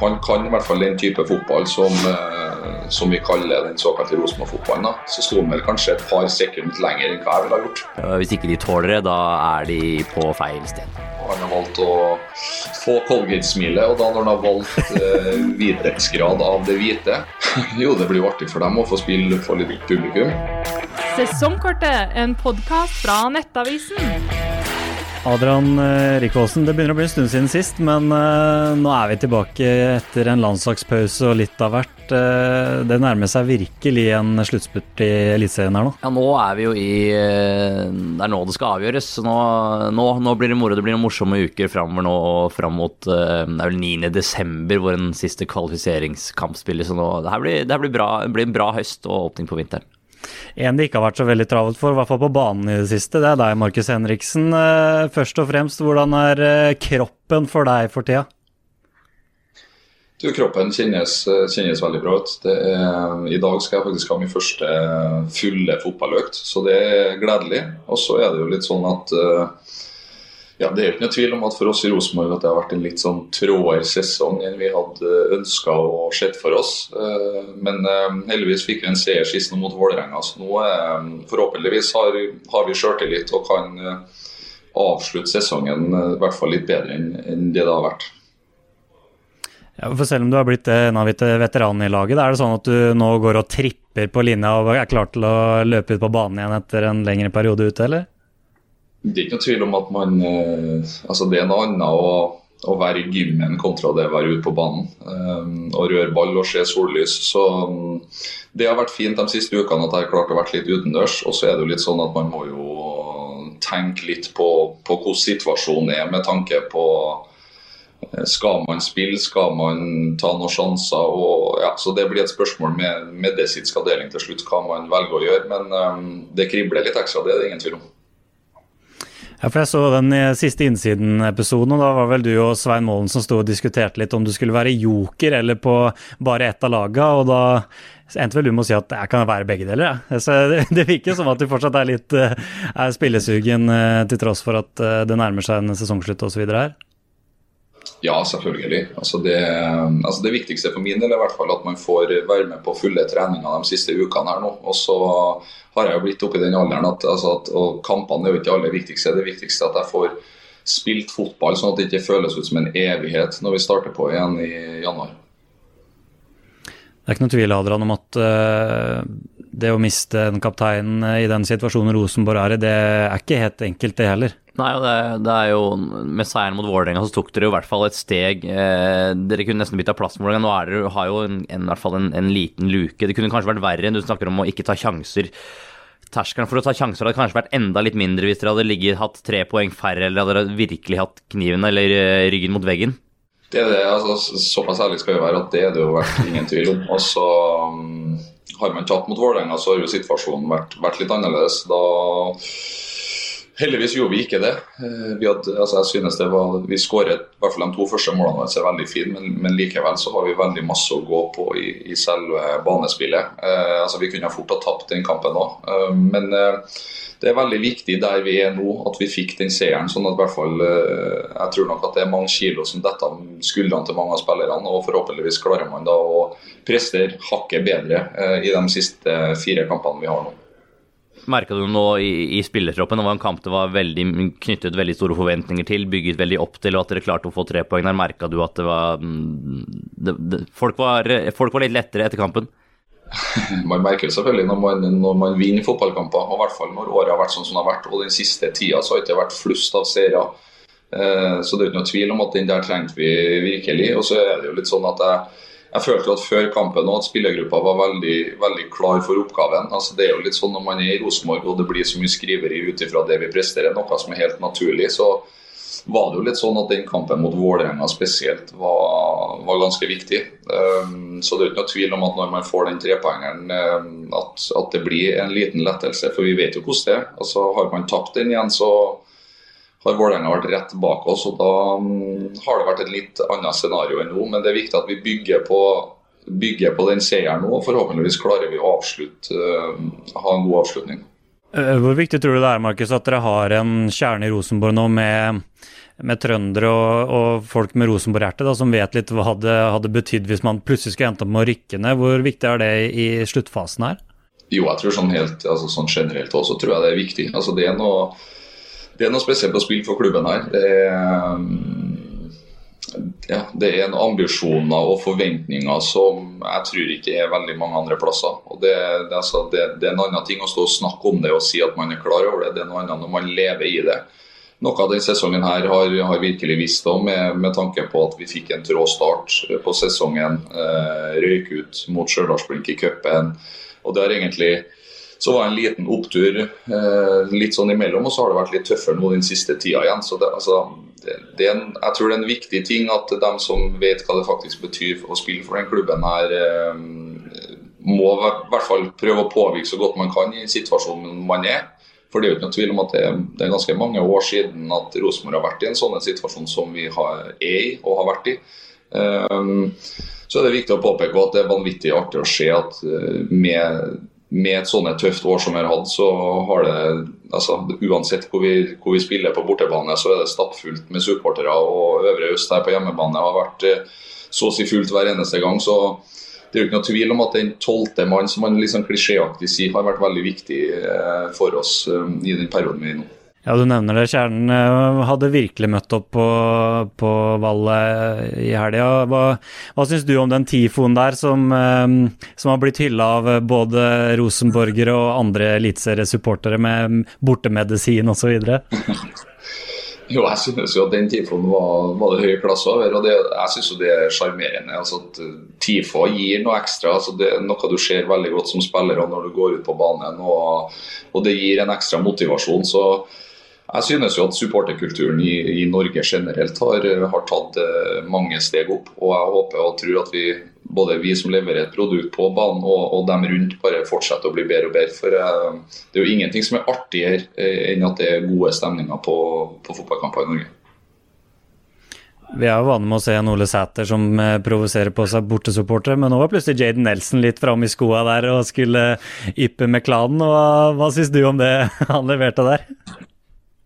Han kan i hvert fall den type fotball som, eh, som vi kaller den såkalte Rosenborg-fotballen. Så sto han vel kanskje et par sekunder lenger enn hva jeg ville ha gjort. Hvis ikke de tåler det, da er de på feil sted. Han har valgt å få Colgate-smilet, og da når han har valgt eh, hvithetsgrad av det hvite Jo, det blir jo artig for dem å få spille for litt publikum. Sesongkortet, en podkast fra Nettavisen. Adrian eh, Rikåsen, det begynner å bli en stund siden sist, men uh, nå er vi tilbake etter en landslagspause og litt av hvert. Uh, det nærmer seg virkelig en sluttspurt i Eliteserien her nå. Ja, nå er vi jo i Det er nå det skal avgjøres. Nå, nå, nå blir det moro. Det blir noen morsomme uker framover nå og fram mot Det er vel 9. desember hvor den siste kvalifiseringskamp spilles. Så nå, det her blir, det her blir, bra, blir en bra høst og åpning på vinteren. En det ikke har vært så veldig travelt for, i hvert fall på banen i det siste, det er deg, Markus Henriksen. Først og fremst, hvordan er kroppen for deg for tida? Du, kroppen kjennes, kjennes, veldig bra ut. I dag skal jeg faktisk ha min første fulle fotballøkt, så det er gledelig. Og så er det jo litt sånn at ja, Det er ikke noe tvil om at for oss i Rosenborg at det har vært en litt sånn tråere sesong enn vi hadde ønska og sett for oss. Men heldigvis fikk vi en seier sist mot Vålerenga, så nå forhåpentligvis har, har vi sjøltillit og kan avslutte sesongen i hvert fall litt bedre enn det det har vært. Ja, for Selv om du har blitt en av veteranene i laget, er det sånn at du nå går og tripper på linja og er klar til å løpe ut på banen igjen etter en lengre periode ute, eller? Det er ikke noe tvil om at man Altså, det er noe annet å, å være i gymmen kontra det å være ute på banen. Um, og røre ball og se sollys. Så um, det har vært fint de siste ukene at jeg har klart å være litt utendørs. Og så er det jo litt sånn at man må jo tenke litt på, på hvordan situasjonen er, med tanke på skal man spille, skal man ta noen sjanser? Og, ja, så Det blir et spørsmål med medisinsk avdeling til slutt, hva man velger å gjøre. Men um, det kribler litt ekstra, det er det ingen tvil om. Ja, for Jeg så den siste Innsiden-episoden, og da var vel du og Svein Målen som sto og diskuterte litt om du skulle være joker eller på bare ett av laga, og da endte vel du med å si at jeg kan være begge deler. Ja. Så det, det virker som at du fortsatt er litt er spillesugen til tross for at det nærmer seg en sesongslutt osv. her? Ja, selvfølgelig. Altså det, altså det, viktigste for min del er hvert fall at man får være med på fulle treninger de siste ukene. her nå. Og så har jeg jo blitt oppe i den alderen at, altså at og kampene er jo ikke det aller viktigste. Det viktigste er at jeg får spilt fotball sånn at det ikke føles ut som en evighet når vi starter på igjen i januar. Det er ikke noe tvil Adrian, om at uh, det å miste en kaptein i den situasjonen Rosenborg er i, det er ikke helt enkelt, det heller. Nei, det, det, er jo Med seieren mot Vålerenga så tok dere jo i hvert fall et steg. Eh, dere kunne nesten bytta plass med Vålerenga. Nå er dere, har jo en, en, i hvert fall en, en, liten luke. Det kunne kanskje vært verre enn du snakker om å ikke ta sjanser. Terskelen for å ta sjanser hadde kanskje vært enda litt mindre hvis dere hadde ligget, hatt tre poeng færre eller hadde virkelig hatt kniven eller ryggen mot veggen. Det er det, altså Såpass ærlig skal vi være at det er det jo vært ingen tvil om. Og så um, har man tatt mot Vålerenga, så har jo situasjonen vært, vært litt annerledes. Da Heldigvis gjorde vi ikke det. Vi, hadde, altså jeg synes det var, vi skåret i hvert fall de to første målene våre veldig fine, men, men, likevel så har vi veldig masse å gå på i, i selve banespillet. Eh, altså Vi kunne fort ha tapt den kampen òg, eh, men eh, det er veldig viktig der vi er nå, at vi fikk den seieren. sånn at i hvert fall, eh, Jeg tror nok at det er mange kilo som detter av skuldrene til mange av spillerne. og Forhåpentligvis klarer man da å prestere hakket bedre eh, i de siste fire kampene vi har nå. Merka du noe i, i spillertroppen? Det var en kamp det var veldig, knyttet veldig store forventninger til, bygget veldig opp til, og at dere klarte å få tre poeng der. Merka du at det var, mm, det, det, folk, var folk var litt lettere etter kampen? man merker selvfølgelig når man, når man vinner fotballkamper, og i hvert fall når året har vært sånn som det har vært. Og den siste tida så har det ikke vært flust av seere. Eh, så det er ikke noe tvil om at den der trengte vi virkelig. Og så er det jo litt sånn at jeg jeg følte at før kampen at spillergruppa var veldig, veldig, klar for oppgaven. Altså, det er jo litt sånn Når man er i Rosenborg og det blir så mye skriveri ut ifra det vi presterer, noe som er helt naturlig, så var det jo litt sånn at den kampen mot Vålerenga spesielt var, var, ganske viktig. Um, så det er ikke noe tvil om at når man får den trepoengeren, um, at, at, det blir en liten lettelse. For vi vet jo hvordan det er. Altså, har man tapt den igjen, så har Vålerenga vært rett bak oss. og Da mm, har det vært et litt annet scenario enn nå. Men det er viktig at vi bygger på, bygger på den seieren nå. og Forhåpentligvis klarer vi å avslutte, uh, ha en god avslutning. Hvor viktig tror du det er Markus, at dere har en kjerne i Rosenborg nå med, med trøndere og, og, folk med Rosenborg-hjerte som vet litt hva det hadde betydd hvis man plutselig skulle endt opp med å rykke ned? Hvor viktig er det i sluttfasen her? Jo, jeg tror sånn, helt, altså sånn generelt også tror jeg det er viktig. Altså det, er noe, det er noe spesielt å spille for klubben her. Det er, ja, det er ambisjoner og forventninger som jeg tror ikke er veldig mange andre plasser. Og det, det, altså, det, det er en annen ting å stå og snakke om det og si at man er klar over det. Det er noe annet når man lever i det. Noe av denne sesongen her har, har virkelig visst om, med, med, tanke på at vi fikk en trå start på sesongen. Eh, røyk ut mot Stjørdalsblink i cupen. Og det har egentlig så var det en liten opptur eh, litt sånn imellom, og så har det vært litt tøffere nå den siste tida igjen. så det, altså, det, det en, Jeg tror det er en viktig ting at de som vet hva det faktisk betyr å spille for den klubben her, eh, må i hvert fall prøve å påvirke så godt man kan i situasjonen man er. For det er jo ikke noe tvil om at det, det er ganske mange år siden at Rosenborg har vært i en sånn situasjon som vi har, er i og har vært i. Um, så det viktig å påpeke at det er vanvittig artig å se at eh, med, med et sånt tøft år som vi har hatt, så har det altså, Uansett hvor vi, hvor vi, spiller på bortebane, så er det stappfullt med supportere. Og Øvre Øst her på hjemmebane har vært eh, så å si fullt hver eneste gang. så det er jo ikke noe tvil om at den tolvte mann, som man liksom klisjéaktig sier, har vært veldig viktig eh, for oss i den perioden vi er i nå. Ja, du nevner det. Kjernen eh, hadde virkelig møtt opp på, på vallet i helga. Hva, hva syns du om den tifoen der, som, eh, som har blitt hylla av både rosenborgere og andre eliteseriesupportere med bortemedisin osv.? Jo, jeg synes jo at den tifoen var, var det høy klasse over. og det, Jeg synes jo det er sjarmerende. Altså at Tifo gir noe ekstra. altså Det er noe du ser veldig godt som spiller når du går ut på banen. Og, og det gir en ekstra motivasjon. så jeg synes jo at supporterkulturen i, i Norge generelt har, har, tatt eh, mange steg opp. Og jeg håper og tror at vi, både vi som leverer et produkt på banen og, og dem rundt, bare fortsetter å bli bedre og bedre. For uh, det er jo ingenting som er artigere uh, enn at det er gode stemninger på, på fotballkamper i Norge. Vi er jo vane med å se en Ole Sæter som provoserer på seg bortesupportere, men nå var plutselig Jaden Nelson litt framme i skoa der og skulle yppe med klanen. Hva, hva syns du om det han leverte der?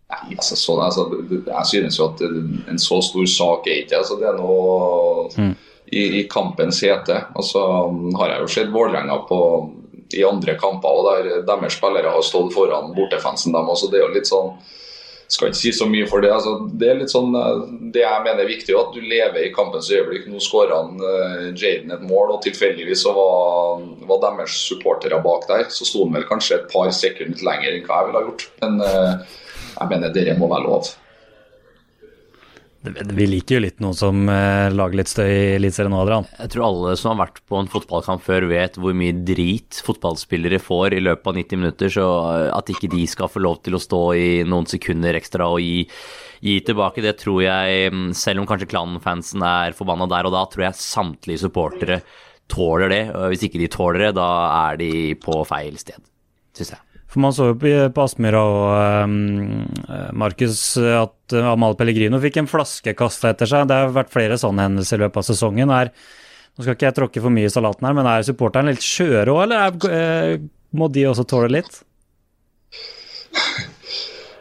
Nei, altså, sånn, altså, Jeg synes jo at en så stor sak er ikke altså, Det er noe mm. i, i, kampens hete. Altså, har jeg jo sett Vålerenga i andre kamper, og der deres spillere har stått foran bortefansen dem også. Det er jo litt sånn skal ikke si så mye for det. Altså, det er litt sånn, det jeg mener er viktig, at du lever i kampens øyeblikk. Nå skåra uh, Jaden et mål, og tilfeldigvis så var, var deres supportere bak der. Så sto han vel kanskje et par sekunder litt lenger enn hva jeg ville ha gjort. Men uh, jeg mener det må være lov. Vi liker jo litt noen som eh, lager litt støy i Eliteserien nå, Adrian. Jeg tror alle som har vært på en fotballkamp før, vet hvor mye drit fotballspillere får i løpet av 90 minutter. Så eh, at ikke de skal få lov til å stå i noen sekunder ekstra og gi, gi tilbake, det tror jeg, mm, selv om kanskje klanfansen er forbanna der og da, tror jeg samtlige supportere tåler det. Hvis ikke de tåler det, da er de på feil sted, syns jeg. For man så jo på Aspmyra og um, Markus at Amal Pellegrino fikk en flaske kasta etter seg. Det har vært flere sånne hendelser i løpet av sesongen. Er, nå skal ikke jeg tråkke for mye i salaten her, men er supporterne litt skjøre òg, eller er, eh, må de også tåle litt?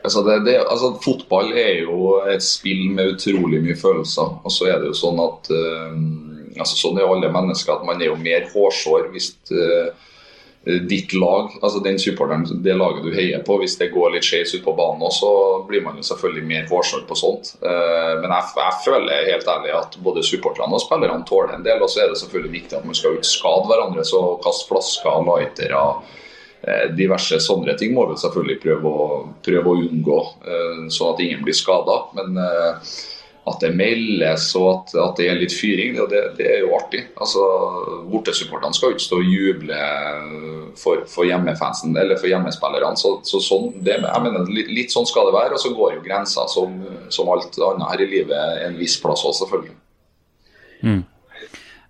Altså, det, det, altså, fotball er jo et spill med utrolig mye følelser. Og så er det jo sånn at uh, altså, Sånn er alle mennesker, at man er jo mer hårsår hvis uh, Eh, ditt lag, altså den supporteren, det laget du heier på, hvis det går litt skeis ut på banen så blir man jo selvfølgelig mer vårsår på sånt. Eh, men jeg, jeg, føler helt ærlig at både supporterne og spillerne tåler en del. Og så er det selvfølgelig viktig at man skal ikke skade hverandre, så kaste flasker, lightere, eh, diverse sånne ting må vi selvfølgelig prøve å, prøve å unngå, sånn at ingen blir skada. Men at det meldes og at, at, det er litt fyring, det, det er jo artig. Altså, Bortesupporterne skal jo ikke stå og juble for, for hjemmefansen eller for hjemmespillerne. Så, så sånn, det, jeg mener, litt, litt, sånn skal det være. Og så går jo grensa som, som, alt annet her i livet en viss plass òg, selvfølgelig. Mm.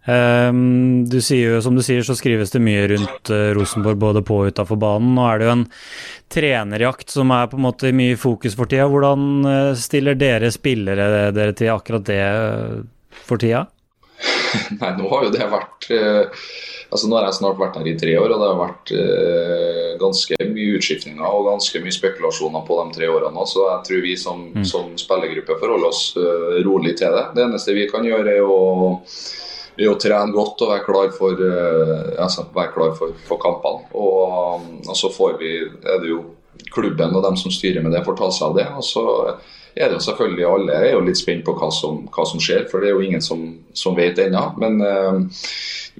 Um, du sier jo, som du sier, så skrives det mye rundt uh, Rosenborg både på og utafor banen. Nå er det jo en trenerjakt som er på en måte mye i fokus for tida. Hvordan uh, stiller dere spillere dere til akkurat det uh, for tida? Nei, nå har jo det vært Altså Nå har jeg snart vært her i tre år, og det har vært ganske mye utskiftninger og ganske mye spekulasjoner på de tre årene. Så jeg tror vi som, mm. som spillergruppe forholder oss rolig til det. Det eneste vi kan gjøre, er å, er å trene godt og være klar for, uh, altså, være klar for, for kampene. Og, og, så får vi, er det jo klubben og dem som styrer med det, får ta seg av det. og så er det jo selvfølgelig Alle er jo litt spent på hva som, hva som skjer, for det er jo ingen som, som vet ennå. Men uh,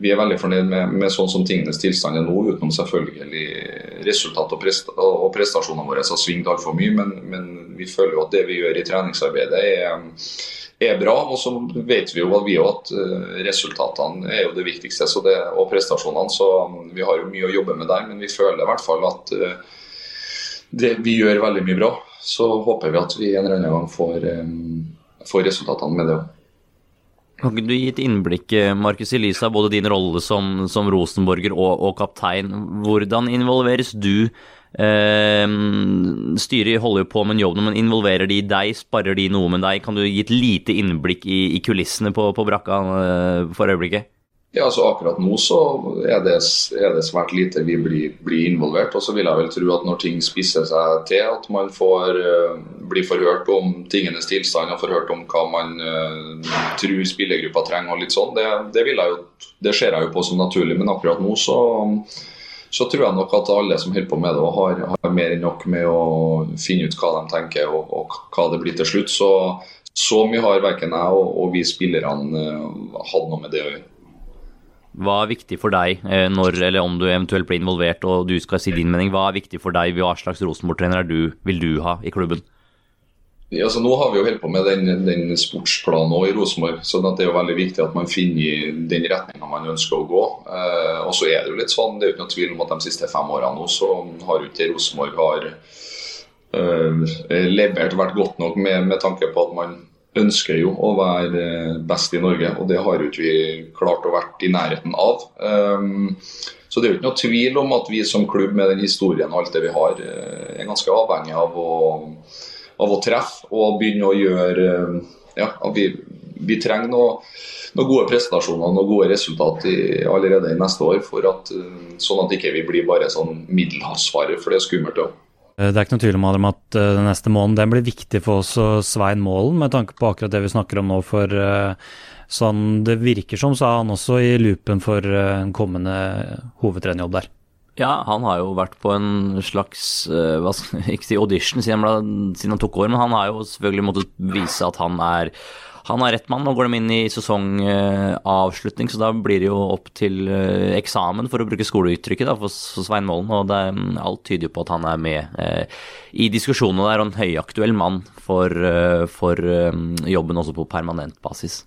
vi er veldig fornøyd med, med, sånn som tingenes tilstand er nå, utenom selvfølgelig resultat og, presta, og prestasjonene våre har svingt altfor mye. Men, men, vi føler jo at det vi gjør i treningsarbeidet er, er bra. Og så vet vi jo vi at eh, resultatene er jo det viktigste det, og prestasjonene. Så vi har jo mye å jobbe med der, men vi føler i hvert fall at eh, det, vi gjør veldig mye bra. Så håper vi at vi en eller annen gang får, eh, får resultatene med det òg. Kan ikke du gi et innblikk, Markus Elisa, både din rolle som, som Rosenborger og, og, kaptein. Hvordan involveres du? Eh, styret holder jo på med en jobb, men involverer de deg? Sparrer de noe med deg? Kan du gi et lite innblikk i, i kulissene på, på brakka eh, for øyeblikket? Ja, altså Akkurat nå så er det, er det svært lite vi blir, blir, involvert. Og så vil jeg vel tro at når ting spisser seg til, at man får uh, bli forhørt om tingenes tilstand og forhørt om hva man uh, tror spillergruppa trenger og litt sånn, det, det, jo, det, ser jeg jo på som naturlig. Men akkurat nå så, så tror jeg nok at alle som holder på med det, har, har mer enn nok med å finne ut hva de tenker og, og hva det blir til slutt. Så, så mye har verken jeg og, og vi spillerne uh, hatt noe med det å gjøre. Hva er viktig for deg eh, når, eller om du eventuelt blir involvert og du skal si din mening? Hva er viktig for deg? Hva slags Rosenborg-trener vil du ha i klubben? Altså, nå har vi jo holdt på med den, den sportsplanen i Rosenborg. så det er jo veldig viktig at man finner den retninga man ønsker å gå. Eh, og så er Det jo litt sånn, det er jo ikke tvil om at de siste fem årene nå så har jo ikke Rosenborg har eh, levert vært godt nok med, med tanke på at man ønsker jo å være best i Norge, og det har jo ikke vi klart å vært i nærheten av. Um, så det er jo ikke noe tvil om at vi som klubb med den historien og alt det vi har, eh, er ganske avhengig av å, av å treffe og begynne å gjøre eh, Ja, vi, vi trenger noe, noen gode prestasjoner noen gode resultat i, allerede i neste år, for at, eh, sånn at ikke vi ikke blir bare sånn middelhavsfarer, for det er skummelt òg. Eh, det er ikke noe tvil om at den neste måneden den blir viktig for oss og Svein Målen, med tanke på akkurat det vi snakker om nå. For sånn det virker som, så er han også i loopen for en kommende hovedtrenerjobb der. Ja, han har jo vært på en slags skal, ikke si audition siden han, ble, siden han tok over, men han har jo selvfølgelig måttet vise at han er han er rett mann. Nå går de inn i sesongavslutning, så da blir det jo opp til eh, eksamen, for å bruke skoleuttrykket, da, for Svein Målen. Og det, alt tyder på at han er med eh, i diskusjonene der, og en høyaktuell mann for, eh, for jobben også på permanent basis.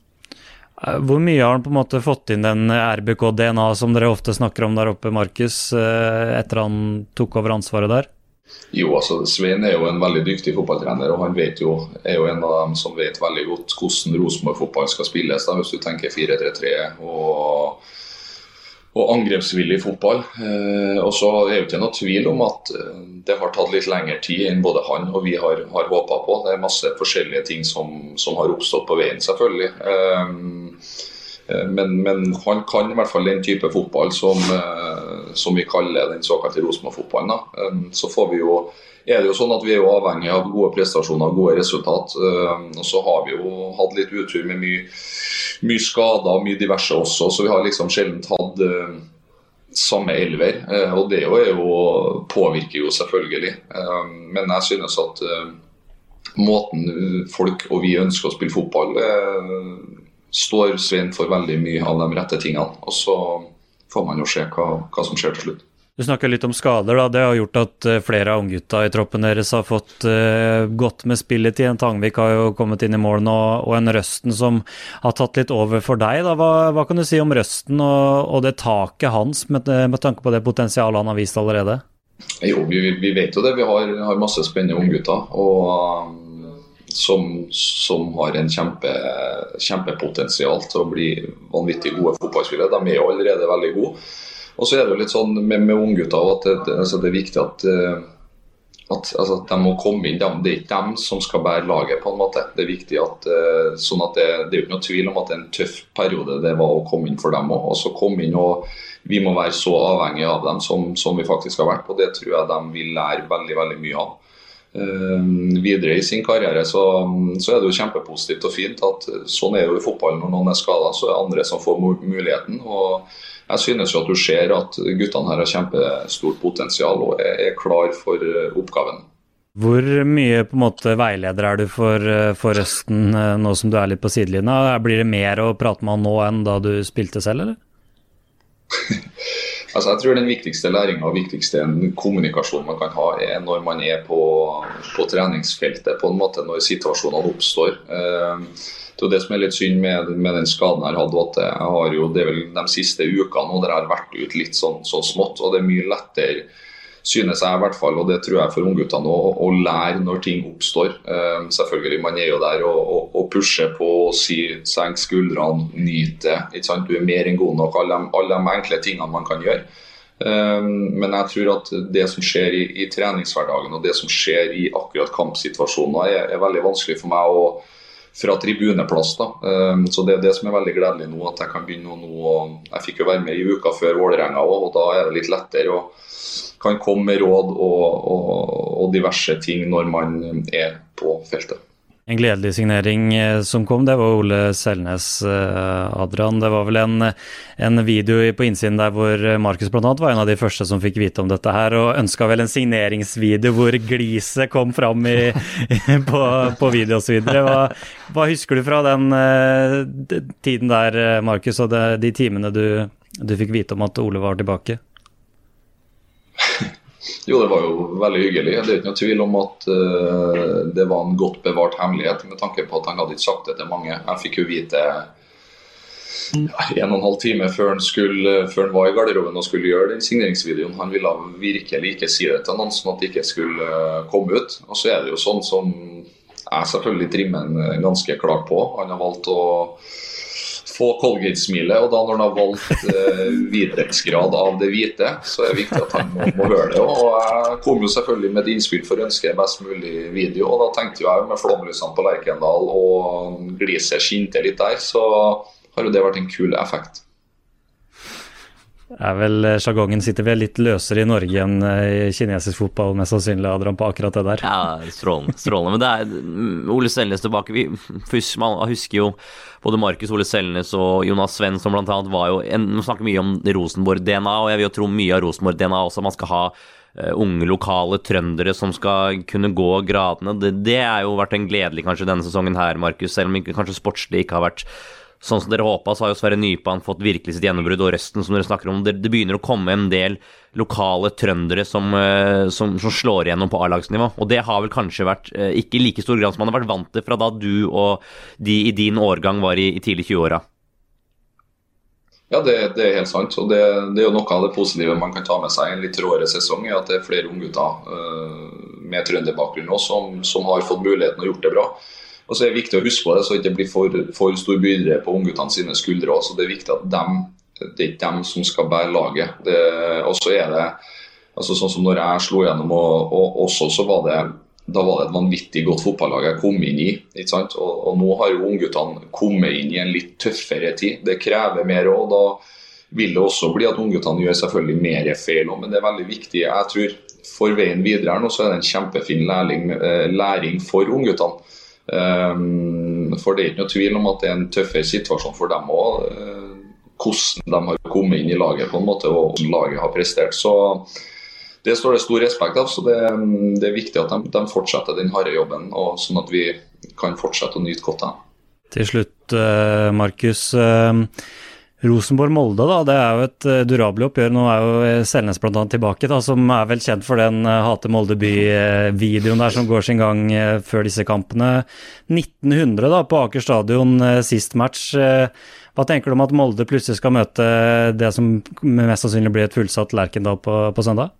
Hvor mye har han på en måte fått inn den RBK-DNA som dere ofte snakker om der oppe, Markus, etter han tok over ansvaret der? Jo, altså Svein er jo en veldig dyktig fotballtrener, og han jo, er jo en av dem som vet veldig godt hvordan Rosenborg-fotball skal spilles. Da, hvis du tenker 4-3-3 og, og angrepsvillig fotball. Eh, og så er det ikke noe tvil om at eh, det har tatt litt lengre tid enn både han og vi har, har håpa på. Det er masse forskjellige ting som, som har oppstått på veien, selvfølgelig. Eh, men, men, han kan i hvert fall den type fotball som, eh, som vi kaller den såkalte Rosenborg-fotballen. Eh, så får vi jo, er det jo sånn at vi er jo avhengig av gode prestasjoner og gode resultat. Og så har vi jo hatt litt utur med mye, mye skader og mye diverse også, så vi har liksom sjelden hatt samme elver. Og det er jo, påvirker jo selvfølgelig. Men jeg synes at måten folk og vi ønsker å spille fotball står Svein for veldig mye av de rette tingene. Og så får man jo se hva, hva som skjer til slutt. Du snakker litt om skader. da, Det har gjort at eh, flere av unggutta i troppen deres har fått uh, godt med spilletid. En Tangvik har jo kommet inn i mål nå, og en Røsten som har tatt litt over for deg. da, Hva, hva kan du si om Røsten og, og det taket hans, med, med, tanke på det potensialet han har vist allerede? Jo, vi, vi vet jo det. Vi har, har masse spennende unggutter. Og som, som har en kjempe, kjempepotensial til å bli vanvittig gode fotballspillere. De er jo allerede veldig gode. Og så er det jo litt sånn med, med unggutter at det, altså det, er viktig at, eh, at, altså, de må komme inn. Det er ikke dem som skal bære laget, på en måte. Det er viktig at, uh, sånn at det, det er jo ikke noe tvil om at det er en tøff periode det var å komme inn for dem òg. Og så komme inn og vi må være så avhengige av dem som, som, vi faktisk har vært. Og det tror jeg de vil lære veldig, veldig mye av. Uh, videre i sin karriere så, så, er det jo kjempepositivt og fint at sånn er jo i fotballen når noen er skada, så er det andre som får muligheten. og jeg synes jo at du ser at guttene her har kjempestort potensial og er klar for eh, oppgaven. Hvor mye på en måte veileder er du for, eh, for Østen eh, nå som du er litt på sidelinja? Blir det mer å prate med han nå enn da du spilte selv, eller? altså jeg tror Den viktigste læringa og viktigste kommunikasjonen man kan ha, er når man er på, på treningsfeltet, på en måte når situasjonene oppstår. Uh, det er det som er litt synd med, med den skaden jeg hatt. at jeg har jo, Det er vel de siste ukene nå der jeg har vært ut litt sånn, sånn smått. og Det er mye lettere, synes jeg i hvert fall, og det tror jeg for ungguttene, å, å lære når ting oppstår. Um, selvfølgelig, Man er jo der og, og, og pusher på og sier senk skuldrene, nyt det. Du er mer enn god nok. Alle, alle de enkle tingene man kan gjøre. Um, men jeg tror at det som skjer i, i treningshverdagen og det som skjer i akkurat kampsituasjoner, er, er veldig vanskelig for meg å fra tribuneplass. da. Ehm, så Det er det som er veldig gledelig nå, at jeg kan begynne nå. Jeg fikk jo være med i uka før Vålerenga òg, og da er det litt lettere å kan komme med råd og, og, og diverse ting når man er på feltet. En gledelig signering eh, som kom, det var Ole Selnes, eh, Adrian. Det var vel en, en video på innsiden der hvor Markus bl.a. var en av de første som fikk vite om dette her, og ønska vel en signeringsvideo hvor gliset kom fram i, på, på video osv. Hva, hva husker du fra den uh, tiden der, Markus, og de, de timene du, du fikk vite om at Ole var tilbake? Jo, det var jo veldig hyggelig. Det er ikke noe tvil om at uh, det var en godt bevart hemmelighet, med tanke på at han hadde ikke sagt det til mange. Jeg fikk jo vite en og en halv time før han, skulle, før han var i garderoben og skulle gjøre den signeringsvideoen. Han ville virkelig ikke si det til noen, sånn at det ikke skulle uh, komme ut. Og så er det jo sånn som jeg selvfølgelig trimmer ganske klart på. Han har valgt å få Colgate-smilet. Og da når han har valgt eh, hvithetsgrad av det hvite, så er det viktig at han må, må høre det. Og jeg kom jo selvfølgelig med et innspill for å ønske best mulig video. Og da tenkte jeg med flomlysene på Lerkendal og gliset skinte litt der, så har jo det vært en kul effekt er vel eh, Sjargongen sitter vel litt løsere i Norge enn eh, i kinesisk fotball, mest sannsynlig, Adrian, på akkurat det der. Ja, strålende. strålende. Men det er mm, Ole Selnes tilbake. Vi man husker jo både Markus Ole Selnes og Jonas Svensson blant annet var jo Man snakker mye om Rosenborg-DNA, og jeg vil jo tro mye av Rosenborg-DNA også. Man skal ha uh, unge, lokale trøndere som skal kunne gå gradene. Det, det er jo vært en gledelig kanskje denne sesongen her, Markus, selv om kanskje sportslig ikke har vært sånn som dere håpa, så har jo Sverre Nypan fått virkelig sitt gjennombrudd, og resten som dere snakker om. Det, begynner å komme en del lokale trøndere som, eh, som, som slår igjennom på A-lagsnivå. Og det har vel kanskje vært eh, ikke i like stor grad som man har vært vant til fra da du og de i din årgang var i, i tidlig 20-åra. Ja, det, det, er helt sant. og det, det, er jo Noe av det positive man kan ta med seg i en litt råere sesong, er at det er flere unggutter uh, med trønderbakgrunn som, som har fått muligheten og gjort det bra. Og så er det viktig å huske på det, så det ikke blir for, for stor byrde på ungguttene sine skuldre. Også. Det er viktig at dem, det er ikke dem som skal bære laget. Og så er det altså sånn som når jeg slo gjennom, og, og også så var det da var det et vanvittig godt fotballag jeg kom inn i. ikke sant? Og, og nå har jo ungguttene kommet inn i en litt tøffere tid. Det krever mer òg. Da vil det også bli at ungguttene gjør selvfølgelig mer feil òg, men det er veldig viktig. Jeg tror For veien videre her nå så er det en kjempefin læring, eh, læring for ungguttene. Ehm, for det er ikke noe tvil om at det er en tøffere situasjon for dem òg. Eh, hvordan de har kommet inn i laget på en måte, og hvordan laget har prestert. Så Det står det stor respekt av. så Det, det er viktig at de, de fortsetter den harde jobben, og sånn at vi kan fortsette å nyte godt av Til slutt, eh, Markus. Eh, Rosenborg-Molde, da, det er jo et uh, durabelig oppgjør. Nå er jo eh, Selnes bl.a. tilbake, da, som er vel kjent for den uh, Hate Molde by-videoen der som går sin gang uh, før disse kampene. 1900 da, på Aker stadion sist match. hva tenker du om at Molde plutselig skal møte det som mest sannsynlig blir et fullsatt Lerkendal på, på søndag?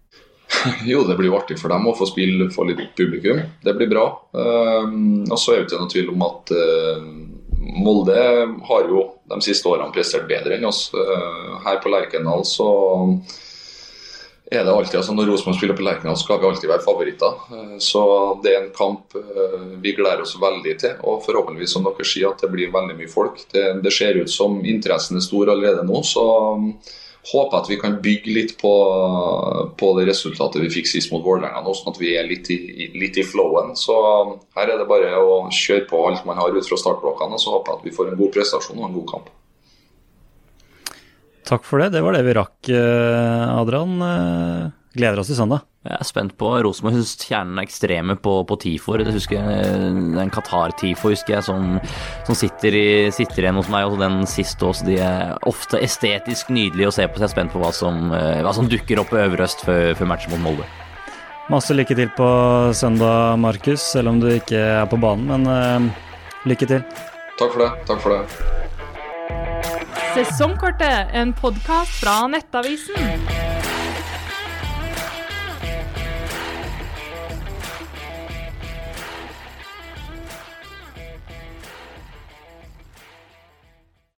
Jo, det blir jo artig for dem å få spille for litt publikum. Det blir bra. og så er det ikke noe tvil om at Molde har jo de siste årene prestert bedre enn oss. Eh, her på Lerkendal så er det alltid, altså Når Rosenborg spiller på Lerkendal, skal vi alltid være favoritter. Eh, så det er en kamp eh, vi gleder oss veldig til. Og forhåpentligvis, som dere sier, at det blir veldig mye folk. Det, det ser ut som interessen er stor allerede nå. Så håper at vi kan bygge litt på, på det resultatet vi fikk sist mot Vålerenga nå, sånn at vi er litt i, litt i flowen. Så um, her er det bare å kjøre på alt man har ut fra startblokkene, og så håper jeg at vi får en god prestasjon og en god kamp. Takk for det. Det var det vi rakk, eh, Adrian. Eh, gleder oss til søndag. Jeg er spent på Rosenborg. Syns kjernen er ekstreme på, på TIFO. Jeg husker den Qatar-tifo husker jeg, som, som sitter, i, sitter, igjen hos meg. Og den siste også. De er ofte estetisk nydelige å se på, så jeg er spent på hva som, hva som dukker opp i Øvre Øst før, før matchen mot Molde. Masse lykke til på søndag, Markus, selv om du ikke er på banen. Men uh, lykke til. Takk for det. Takk for det. Sesongkortet, en podkast fra Nettavisen.